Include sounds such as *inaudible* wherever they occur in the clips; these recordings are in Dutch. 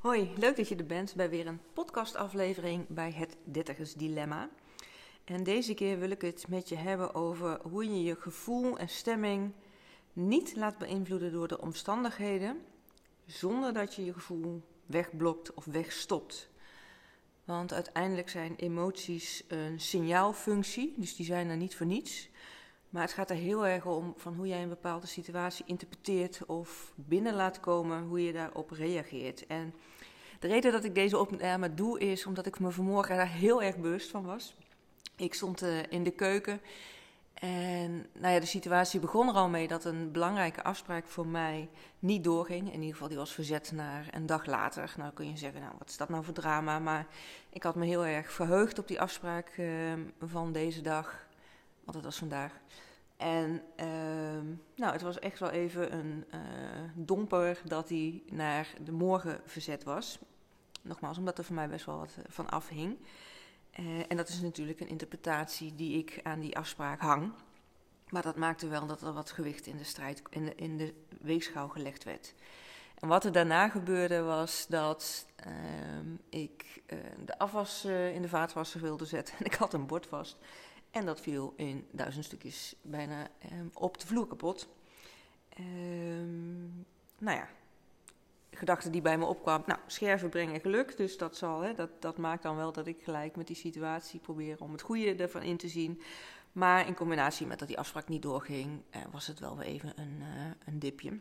Hoi, leuk dat je er bent bij weer een podcastaflevering bij het Dertigers Dilemma. En deze keer wil ik het met je hebben over hoe je je gevoel en stemming niet laat beïnvloeden door de omstandigheden, zonder dat je je gevoel wegblokt of wegstopt. Want uiteindelijk zijn emoties een signaalfunctie, dus die zijn er niet voor niets. Maar het gaat er heel erg om van hoe jij een bepaalde situatie interpreteert of binnen laat komen, hoe je daarop reageert. En de reden dat ik deze opname doe is omdat ik me vanmorgen daar heel erg bewust van was. Ik stond uh, in de keuken en nou ja, de situatie begon er al mee dat een belangrijke afspraak voor mij niet doorging. In ieder geval, die was verzet naar een dag later. Nou kun je zeggen, nou wat is dat nou voor drama? Maar ik had me heel erg verheugd op die afspraak uh, van deze dag. Want het was vandaag. En uh, nou, het was echt wel even een uh, domper dat hij naar de morgen verzet was. Nogmaals, omdat er voor mij best wel wat van afhing. Uh, en dat is natuurlijk een interpretatie die ik aan die afspraak hang. Maar dat maakte wel dat er wat gewicht in de strijd, in de, weegschaal gelegd werd. En wat er daarna gebeurde was dat uh, ik de afwas in de vaatwasser wilde zetten. *laughs* En ik had een bord vast. En dat viel in duizend stukjes bijna um, op de vloer kapot. Um, nou ja, gedachte die bij me opkwam. Nou, scherven brengen geluk, dus dat, zal, hè, dat, dat maakt dan wel dat ik gelijk met die situatie probeer om het goede ervan in te zien. Maar in combinatie met dat die afspraak niet doorging, uh, was het wel weer even een, uh, een dipje.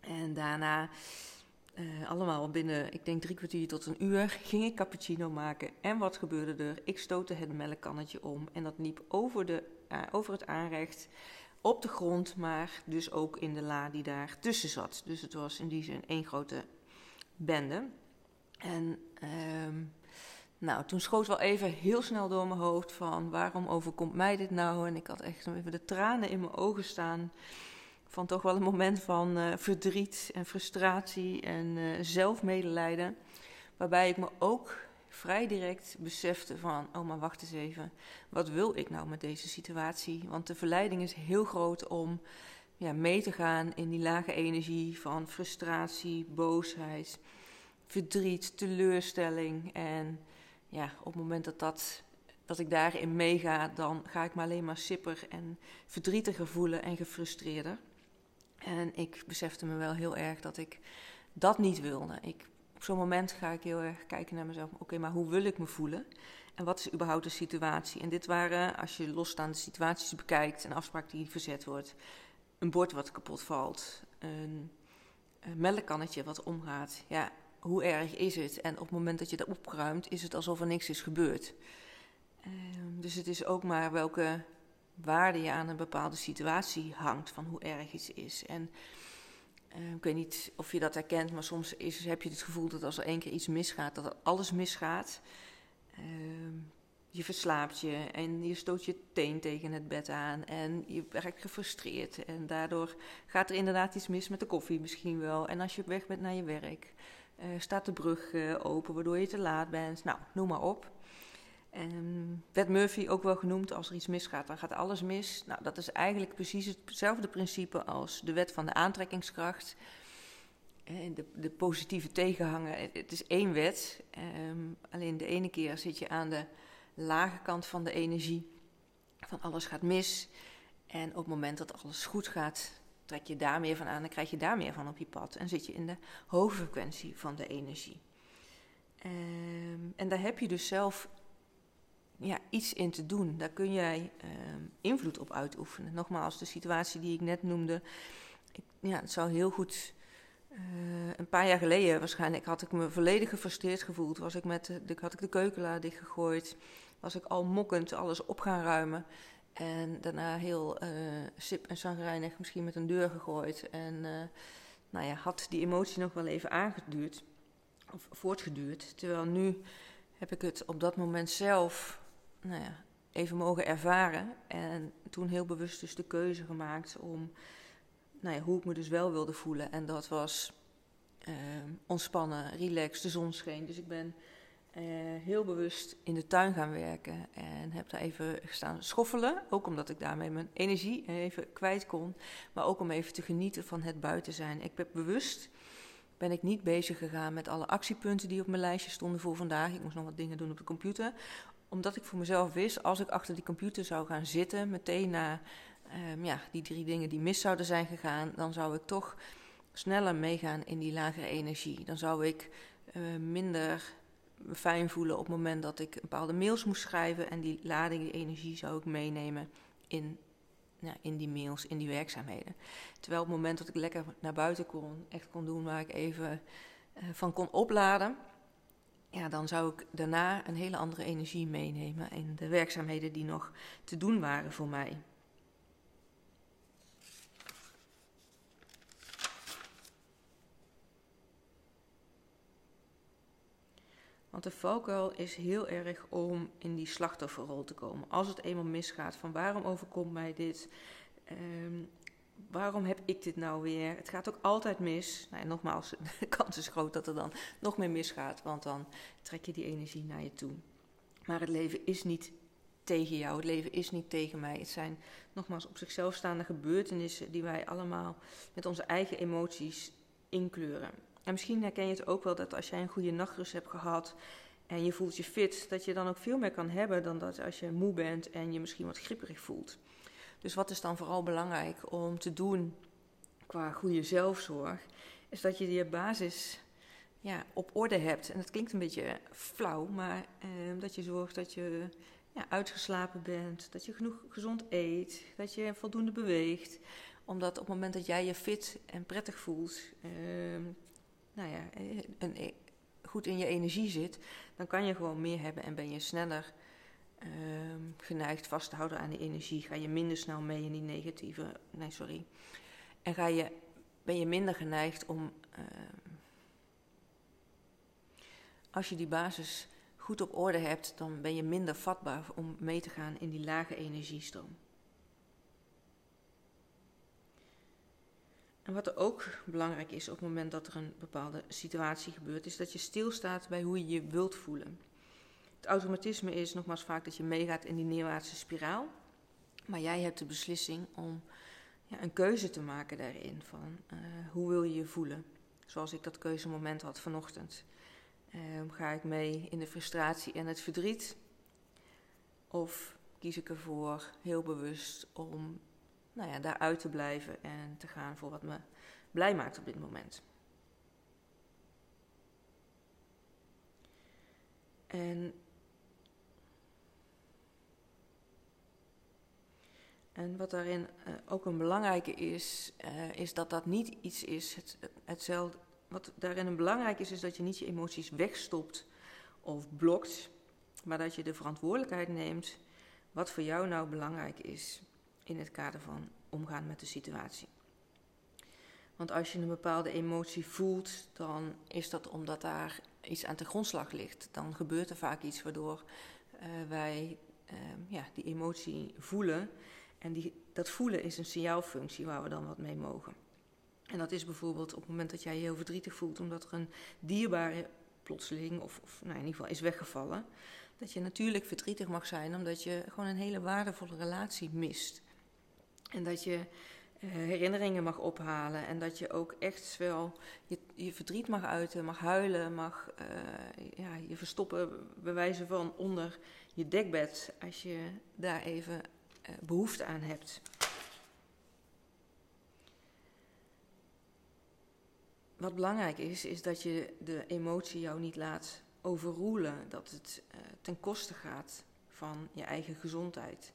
En daarna, allemaal binnen, ik denk drie kwartier tot een uur, ging ik cappuccino maken. En wat gebeurde er? Ik stootte het melkkannetje om en dat liep over, de, over het aanrecht op de grond, maar dus ook in de la die daar tussen zat. Dus het was in die zin één grote bende. En um, nou, toen schoot wel even heel snel door mijn hoofd van waarom overkomt mij dit nou? En ik had echt even de tranen in mijn ogen staan van toch wel een moment van uh, verdriet en frustratie en uh, zelfmedelijden. Waarbij ik me ook vrij direct besefte van, oh maar wacht eens even, wat wil ik nou met deze situatie? Want de verleiding is heel groot om ja, mee te gaan in die lage energie van frustratie, boosheid, verdriet, teleurstelling. En ja, op het moment dat, dat, dat ik daarin meega, dan ga ik me alleen maar sipper en verdrietiger voelen en gefrustreerder. En ik besefte me wel heel erg dat ik dat niet wilde. Ik op zo'n moment ga ik heel erg kijken naar mezelf. Oké, maar hoe wil ik me voelen? En wat is überhaupt de situatie? En dit waren, als je losstaande situaties bekijkt, een afspraak die verzet wordt, een bord wat kapot valt, een, een melkkannetje wat omgaat. Ja, hoe erg is het? En op het moment dat je dat opruimt, is het alsof er niks is gebeurd. Um, dus het is ook maar welke waarde je aan een bepaalde situatie hangt, van hoe erg iets is. En uh, ik weet niet of je dat herkent, maar soms is, heb je het gevoel dat als er één keer iets misgaat, dat er alles misgaat. Uh, je verslaapt je en je stoot je teen tegen het bed aan en je raakt gefrustreerd. En daardoor gaat er inderdaad iets mis met de koffie misschien wel. En als je op weg bent naar je werk, uh, staat de brug open waardoor je te laat bent. Nou, noem maar op. En werd Murphy ook wel genoemd, als er iets misgaat, dan gaat alles mis. Nou, dat is eigenlijk precies hetzelfde principe als de wet van de aantrekkingskracht. De, de positieve tegenhanger, het is één wet. Um, alleen de ene keer zit je aan de lage kant van de energie, van alles gaat mis. En op het moment dat alles goed gaat, trek je daar meer van aan, dan krijg je daar meer van op je pad. En zit je in de hoge frequentie van de energie. Um, en daar heb je dus zelf ja, iets in te doen. Daar kun jij uh, invloed op uitoefenen. Nogmaals, de situatie die ik net noemde. Ja, het zou heel goed. Uh, een paar jaar geleden waarschijnlijk had ik me volledig gefrustreerd gevoeld. Was ik met de, had ik de keukenlaar dichtgegooid. Was ik al mokkend alles op gaan ruimen. En daarna heel uh, sip en zagrijnig misschien met een deur gegooid. En uh, nou ja, had die emotie nog wel even aangeduurd. Of voortgeduurd. Terwijl nu heb ik het op dat moment zelf nou ja, even mogen ervaren. En toen heel bewust dus de keuze gemaakt om nou ja, hoe ik me dus wel wilde voelen. En dat was uh, ontspannen, relaxed, de zon scheen. Dus ik ben uh, heel bewust in de tuin gaan werken en heb daar even gestaan schoffelen. Ook omdat ik daarmee mijn energie even kwijt kon. Maar ook om even te genieten van het buiten zijn. Ik heb bewust ben ik niet bezig gegaan met alle actiepunten die op mijn lijstje stonden voor vandaag. Ik moest nog wat dingen doen op de computer. Omdat ik voor mezelf wist, als ik achter die computer zou gaan zitten, meteen na ehm, ja, die drie dingen die mis zouden zijn gegaan, dan zou ik toch sneller meegaan in die lagere energie. Dan zou ik uh, minder fijn voelen op het moment dat ik bepaalde mails moest schrijven. En die lading, die energie zou ik meenemen in, ja, in die mails, in die werkzaamheden. Terwijl op het moment dat ik lekker naar buiten kon, echt kon doen waar ik even uh, van kon opladen. Ja, dan zou ik daarna een hele andere energie meenemen in de werkzaamheden die nog te doen waren voor mij. Want de valkuil is heel erg om in die slachtofferrol te komen. Als het eenmaal misgaat, van waarom overkomt mij dit? Um, waarom heb ik dit nou weer? Het gaat ook altijd mis. Nou, nogmaals, de *laughs* kans is groot dat er dan nog meer misgaat, want dan trek je die energie naar je toe. Maar het leven is niet tegen jou, het leven is niet tegen mij. Het zijn nogmaals op zichzelf staande gebeurtenissen die wij allemaal met onze eigen emoties inkleuren. En misschien herken je het ook wel dat als jij een goede nachtrust hebt gehad en je voelt je fit, dat je dan ook veel meer kan hebben dan dat als je moe bent en je misschien wat gripperig voelt. Dus wat is dan vooral belangrijk om te doen qua goede zelfzorg? Is dat je je basis ja, op orde hebt. En dat klinkt een beetje flauw, maar eh, dat je zorgt dat je ja, uitgeslapen bent, dat je genoeg gezond eet, dat je voldoende beweegt. Omdat op het moment dat jij je fit en prettig voelt, eh, nou ja, eh, een, e-, goed in je energie zit, dan kan je gewoon meer hebben en ben je sneller ehm, geneigd vast te houden aan die energie. Ga je minder snel mee in die negatieve. Nee, sorry. En ga je, ben je minder geneigd om. Ehm, als je die basis goed op orde hebt, dan ben je minder vatbaar om mee te gaan in die lage energiestroom. En wat er ook belangrijk is op het moment dat er een bepaalde situatie gebeurt, is dat je stilstaat bij hoe je je wilt voelen. Het automatisme is nogmaals vaak dat je meegaat in die neerwaartse spiraal. Maar jij hebt de beslissing om ja, een keuze te maken daarin. Van uh, hoe wil je je voelen? Zoals ik dat keuzemoment had vanochtend. Uh, ga ik mee in de frustratie en het verdriet? Of kies ik ervoor heel bewust om nou ja, daaruit te blijven en te gaan voor wat me blij maakt op dit moment. En, en wat daarin uh, ook een belangrijke is, uh, is dat dat niet iets is, het, hetzelfde. Wat daarin een belangrijk is, is dat je niet je emoties wegstopt of blokt, maar dat je de verantwoordelijkheid neemt wat voor jou nou belangrijk is in het kader van omgaan met de situatie. Want als je een bepaalde emotie voelt, dan is dat omdat daar iets aan de grondslag ligt. Dan gebeurt er vaak iets waardoor uh, wij ja, die emotie voelen. En die, dat voelen is een signaalfunctie waar we dan wat mee mogen. En dat is bijvoorbeeld op het moment dat jij je heel verdrietig voelt omdat er een dierbare plotseling, of, of nou in ieder geval is weggevallen. Dat je natuurlijk verdrietig mag zijn omdat je gewoon een hele waardevolle relatie mist. En dat je uh, herinneringen mag ophalen. En dat je ook echt wel je, je verdriet mag uiten, mag huilen, mag uh, ja, je verstoppen, bewijzen van onder je dekbed. Als je daar even behoefte aan hebt. Wat belangrijk is, is dat je de emotie jou niet laat overroelen. Dat het ten koste gaat van je eigen gezondheid.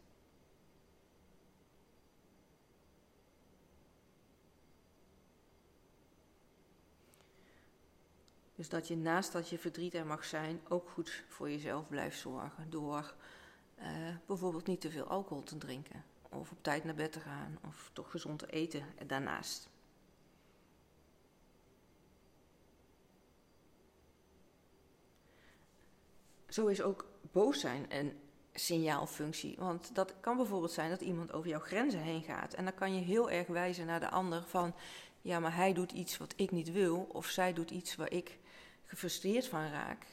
Dus dat je naast dat je verdriet er mag zijn, ook goed voor jezelf blijft zorgen. Door uh, bijvoorbeeld niet te veel alcohol te drinken. Of op tijd naar bed te gaan. Of toch gezond te eten daarnaast. Zo is ook boos zijn een signaalfunctie. Want dat kan bijvoorbeeld zijn dat iemand over jouw grenzen heen gaat. En dan kan je heel erg wijzen naar de ander van... ja, maar hij doet iets wat ik niet wil. Of zij doet iets waar ik gefrustreerd van raak,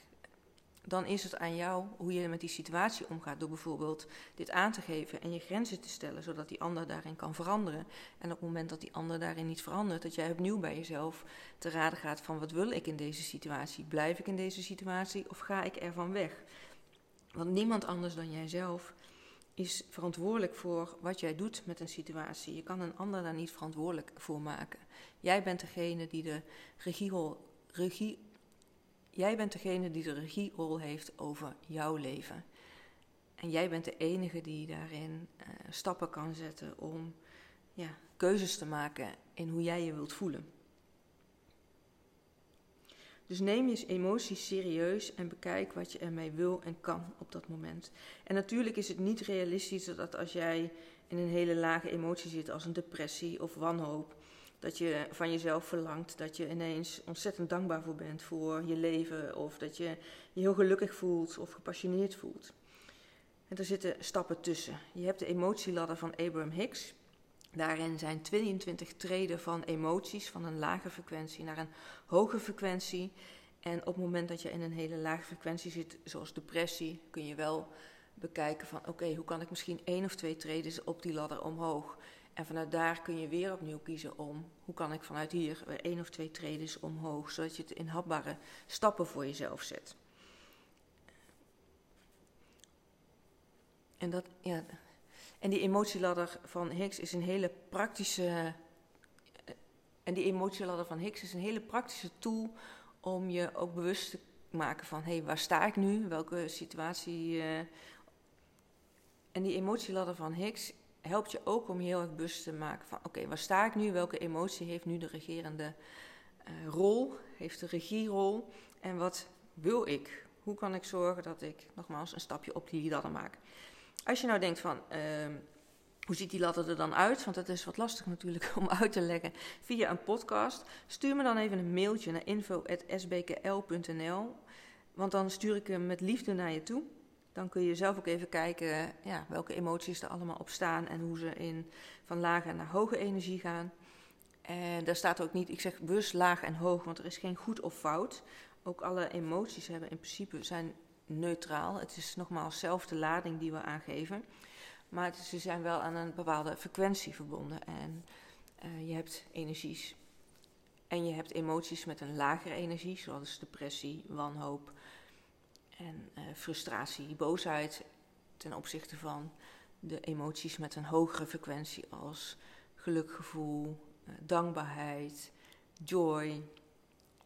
dan is het aan jou hoe je met die situatie omgaat. Door bijvoorbeeld dit aan te geven en je grenzen te stellen, zodat die ander daarin kan veranderen. En op het moment dat die ander daarin niet verandert, dat jij opnieuw bij jezelf te raden gaat van wat wil ik in deze situatie? Blijf ik in deze situatie of ga ik ervan weg? Want niemand anders dan jijzelf is verantwoordelijk voor wat jij doet met een situatie. Je kan een ander daar niet verantwoordelijk voor maken. Jij bent degene die de regierol, regie, jij bent degene die de regierol heeft over jouw leven. En jij bent de enige die daarin uh, stappen kan zetten om ja, keuzes te maken in hoe jij je wilt voelen. Dus neem je emoties serieus en bekijk wat je ermee wil en kan op dat moment. En natuurlijk is het niet realistisch dat als jij in een hele lage emotie zit, als een depressie of wanhoop, dat je van jezelf verlangt dat je ineens ontzettend dankbaar voor bent voor je leven, of dat je je heel gelukkig voelt of gepassioneerd voelt. En er zitten stappen tussen. Je hebt de emotieladder van Abraham Hicks. Daarin zijn 22 treden van emoties van een lage frequentie naar een hoge frequentie. En op het moment dat je in een hele lage frequentie zit, zoals depressie, kun je wel bekijken van oké, hoe kan ik misschien één of twee treden op die ladder omhoog. En vanuit daar kun je weer opnieuw kiezen om hoe kan ik vanuit hier één of twee treden omhoog, zodat je het in hapbare stappen voor jezelf zet. En dat, ja, en die emotieladder van Higgs is een hele praktische. En die emotieladder van Higgs is een hele praktische tool om je ook bewust te maken van hé, hey, waar sta ik nu? Welke situatie. Uh... En die emotieladder van Higgs helpt je ook om je heel erg bewust te maken van oké, waar sta ik nu? Welke emotie heeft nu de regerende uh, rol? Heeft de regierol? En wat wil ik? Hoe kan ik zorgen dat ik nogmaals een stapje op die ladder maak? Als je nou denkt van, uh, hoe ziet die ladder er dan uit? Want dat is wat lastig natuurlijk *laughs* om uit te leggen via een podcast. Stuur me dan even een mailtje naar info.sbkl.nl. Want dan stuur ik hem met liefde naar je toe. Dan kun je zelf ook even kijken ja, welke emoties er allemaal op staan en hoe ze in, van lage naar hoge energie gaan. En daar staat ook niet, ik zeg bewust laag en hoog, want er is geen goed of fout. Ook alle emoties hebben in principe zijn neutraal. Het is nogmaals zelf de lading die we aangeven. Maar ze zijn wel aan een bepaalde frequentie verbonden. En uh, je hebt energies. En je hebt emoties met een lagere energie, zoals depressie, wanhoop en uh, frustratie, boosheid. Ten opzichte van de emoties met een hogere frequentie, als gelukgevoel, uh, dankbaarheid, joy.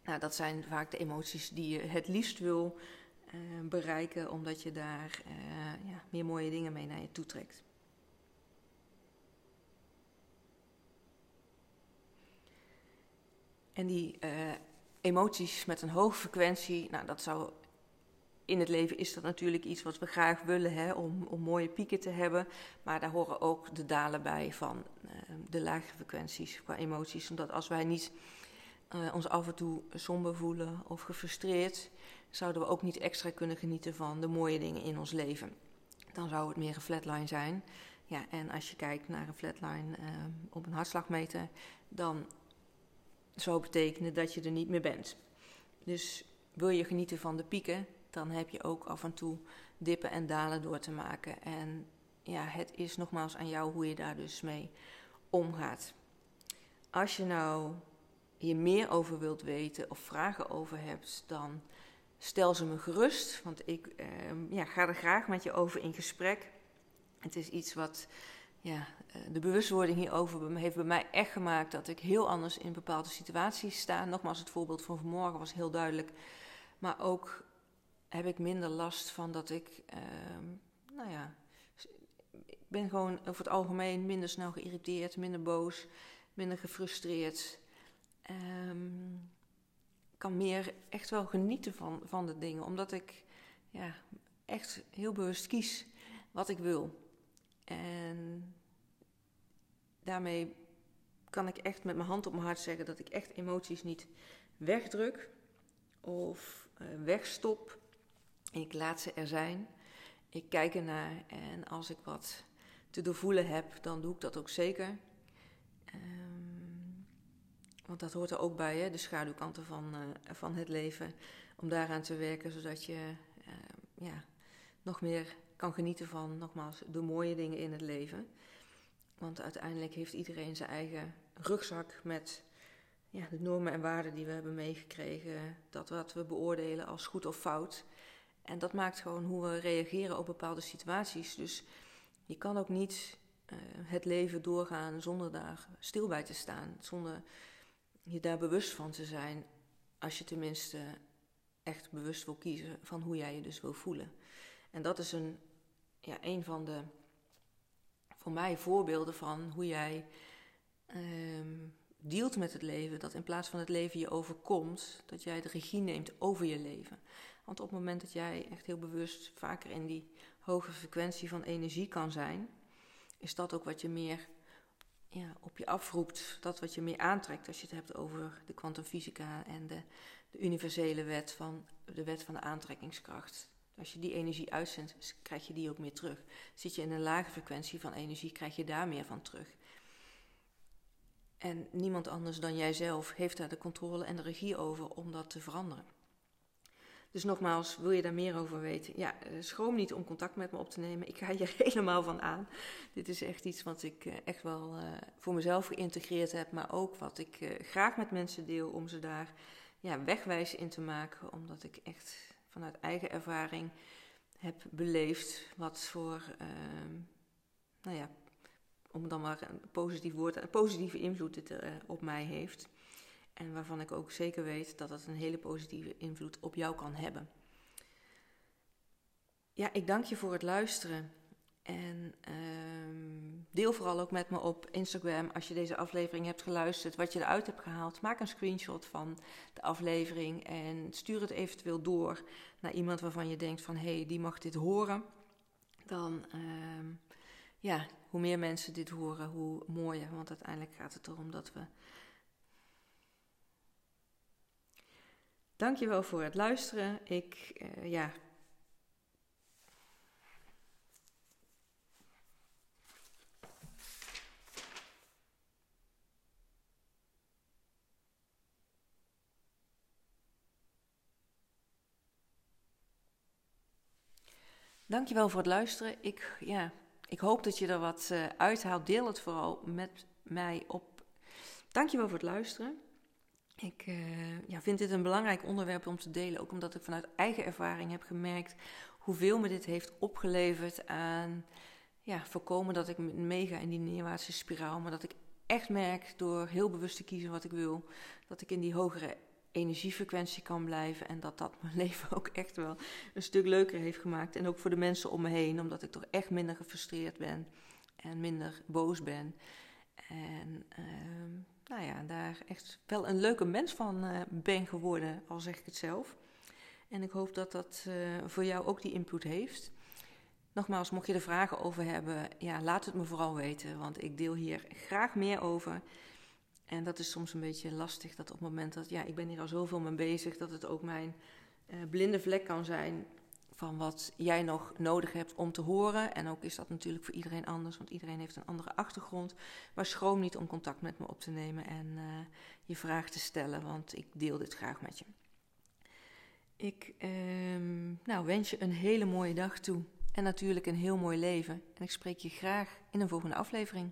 Nou, dat zijn vaak de emoties die je het liefst wil uh, bereiken, omdat je daar ja, meer mooie dingen mee naar je toe trekt. En die emoties met een hoge frequentie, nou dat zou in het leven is dat natuurlijk iets wat we graag willen, hè, om, om mooie pieken te hebben. Maar daar horen ook de dalen bij van de lage frequenties qua emoties. Omdat als wij niet ons af en toe somber voelen of gefrustreerd, zouden we ook niet extra kunnen genieten van de mooie dingen in ons leven. Dan zou het meer een flatline zijn. Ja, en als je kijkt naar een flatline uh, op een hartslagmeter, dan zou betekenen dat je er niet meer bent. Dus wil je genieten van de pieken, dan heb je ook af en toe dippen en dalen door te maken. En ja, het is nogmaals aan jou hoe je daar dus mee omgaat. Als je nou hier meer over wilt weten of vragen over hebt, dan stel ze me gerust, want ik ehm, ja, ga er graag met je over in gesprek. Het is iets wat ja, eh, de bewustwording hierover heeft bij mij echt gemaakt dat ik heel anders in bepaalde situaties sta. Nogmaals, het voorbeeld van vanmorgen was heel duidelijk. Maar ook heb ik minder last van dat ik, ehm, nou ja, ik ben gewoon over het algemeen minder snel geïrriteerd, minder boos, minder gefrustreerd. Um, kan meer echt wel genieten van, van de dingen. Omdat ik ja, echt heel bewust kies wat ik wil. En daarmee kan ik echt met mijn hand op mijn hart zeggen dat ik echt emoties niet wegdruk of uh, wegstop. Ik laat ze er zijn. Ik kijk ernaar en als ik wat te doorvoelen heb, dan doe ik dat ook zeker. Want dat hoort er ook bij, hè? de schaduwkanten van, uh, van het leven. Om daaraan te werken, zodat je uh, ja, nog meer kan genieten van, nogmaals, de mooie dingen in het leven. Want uiteindelijk heeft iedereen zijn eigen rugzak met ja, de normen en waarden die we hebben meegekregen. Dat wat we beoordelen als goed of fout. En dat maakt gewoon hoe we reageren op bepaalde situaties. Dus je kan ook niet uh, het leven doorgaan zonder daar stil bij te staan. Zonder je daar bewust van te zijn. Als je tenminste echt bewust wil kiezen van hoe jij je dus wil voelen. En dat is een, ja, een van de, voor mij, voorbeelden van hoe jij um, dealt met het leven. Dat in plaats van het leven je overkomt, dat jij de regie neemt over je leven. Want op het moment dat jij echt heel bewust vaker in die hoge frequentie van energie kan zijn, is dat ook wat je meer ja, op je afroept. Dat wat je meer aantrekt als je het hebt over de kwantumfysica en de, de universele wet van de wet van de aantrekkingskracht. Als je die energie uitzendt, krijg je die ook meer terug. Zit je in een lage frequentie van energie, krijg je daar meer van terug. En niemand anders dan jijzelf heeft daar de controle en de regie over om dat te veranderen. Dus nogmaals, wil je daar meer over weten? Ja, eh, schroom niet om contact met me op te nemen. Ik ga hier *laughs* helemaal van aan. Dit is echt iets wat ik eh, echt wel uh, voor mezelf geïntegreerd heb, maar ook wat ik graag met mensen deel om ze daar ja, wegwijs in te maken, omdat ik echt vanuit eigen ervaring heb beleefd wat voor, ehm, nou ja, om dan maar een positief woord, een positieve invloed het op mij heeft. En waarvan ik ook zeker weet dat het een hele positieve invloed op jou kan hebben. Ja, ik dank je voor het luisteren. En uh, deel vooral ook met me op Instagram als je deze aflevering hebt geluisterd, wat je eruit hebt gehaald. Maak een screenshot van de aflevering en stuur het eventueel door naar iemand waarvan je denkt van hé, hey, die mag dit horen. Dan, uh, ja, hoe meer mensen dit horen, hoe mooier. Want uiteindelijk gaat het erom dat we Dankjewel voor het luisteren. Ik, uh, ja. Dankjewel voor het luisteren. Ik, ja, ik hoop dat je er wat uh, uithaalt. Deel het vooral met mij op. Dankjewel voor het luisteren. Ik uh, ja, vind dit een belangrijk onderwerp om te delen, ook omdat ik vanuit eigen ervaring heb gemerkt hoeveel me dit heeft opgeleverd aan ja, voorkomen dat ik meega in die neerwaartse spiraal, maar dat ik echt merk door heel bewust te kiezen wat ik wil, dat ik in die hogere energiefrequentie kan blijven en dat dat *laughs* mijn leven ook echt wel een stuk leuker heeft gemaakt en ook voor de mensen om me heen, omdat ik toch echt minder gefrustreerd ben en minder boos ben. En uh, nou ja, daar echt wel een leuke mens van uh, ben geworden, al zeg ik het zelf. En ik hoop dat dat uh, voor jou ook die input heeft. Nogmaals, mocht je er vragen over hebben, ja, laat het me vooral weten, want ik deel hier graag meer over. En dat is soms een beetje lastig, dat op het moment dat, ja, ik ben hier al zoveel mee bezig, dat het ook mijn uh, blinde vlek kan zijn van wat jij nog nodig hebt om te horen. En ook is dat natuurlijk voor iedereen anders, want iedereen heeft een andere achtergrond. Maar schroom niet om contact met me op te nemen en uh, je vraag te stellen, want ik deel dit graag met je. Ik uh, nou, wens je een hele mooie dag toe en natuurlijk een heel mooi leven. En ik spreek je graag in een volgende aflevering.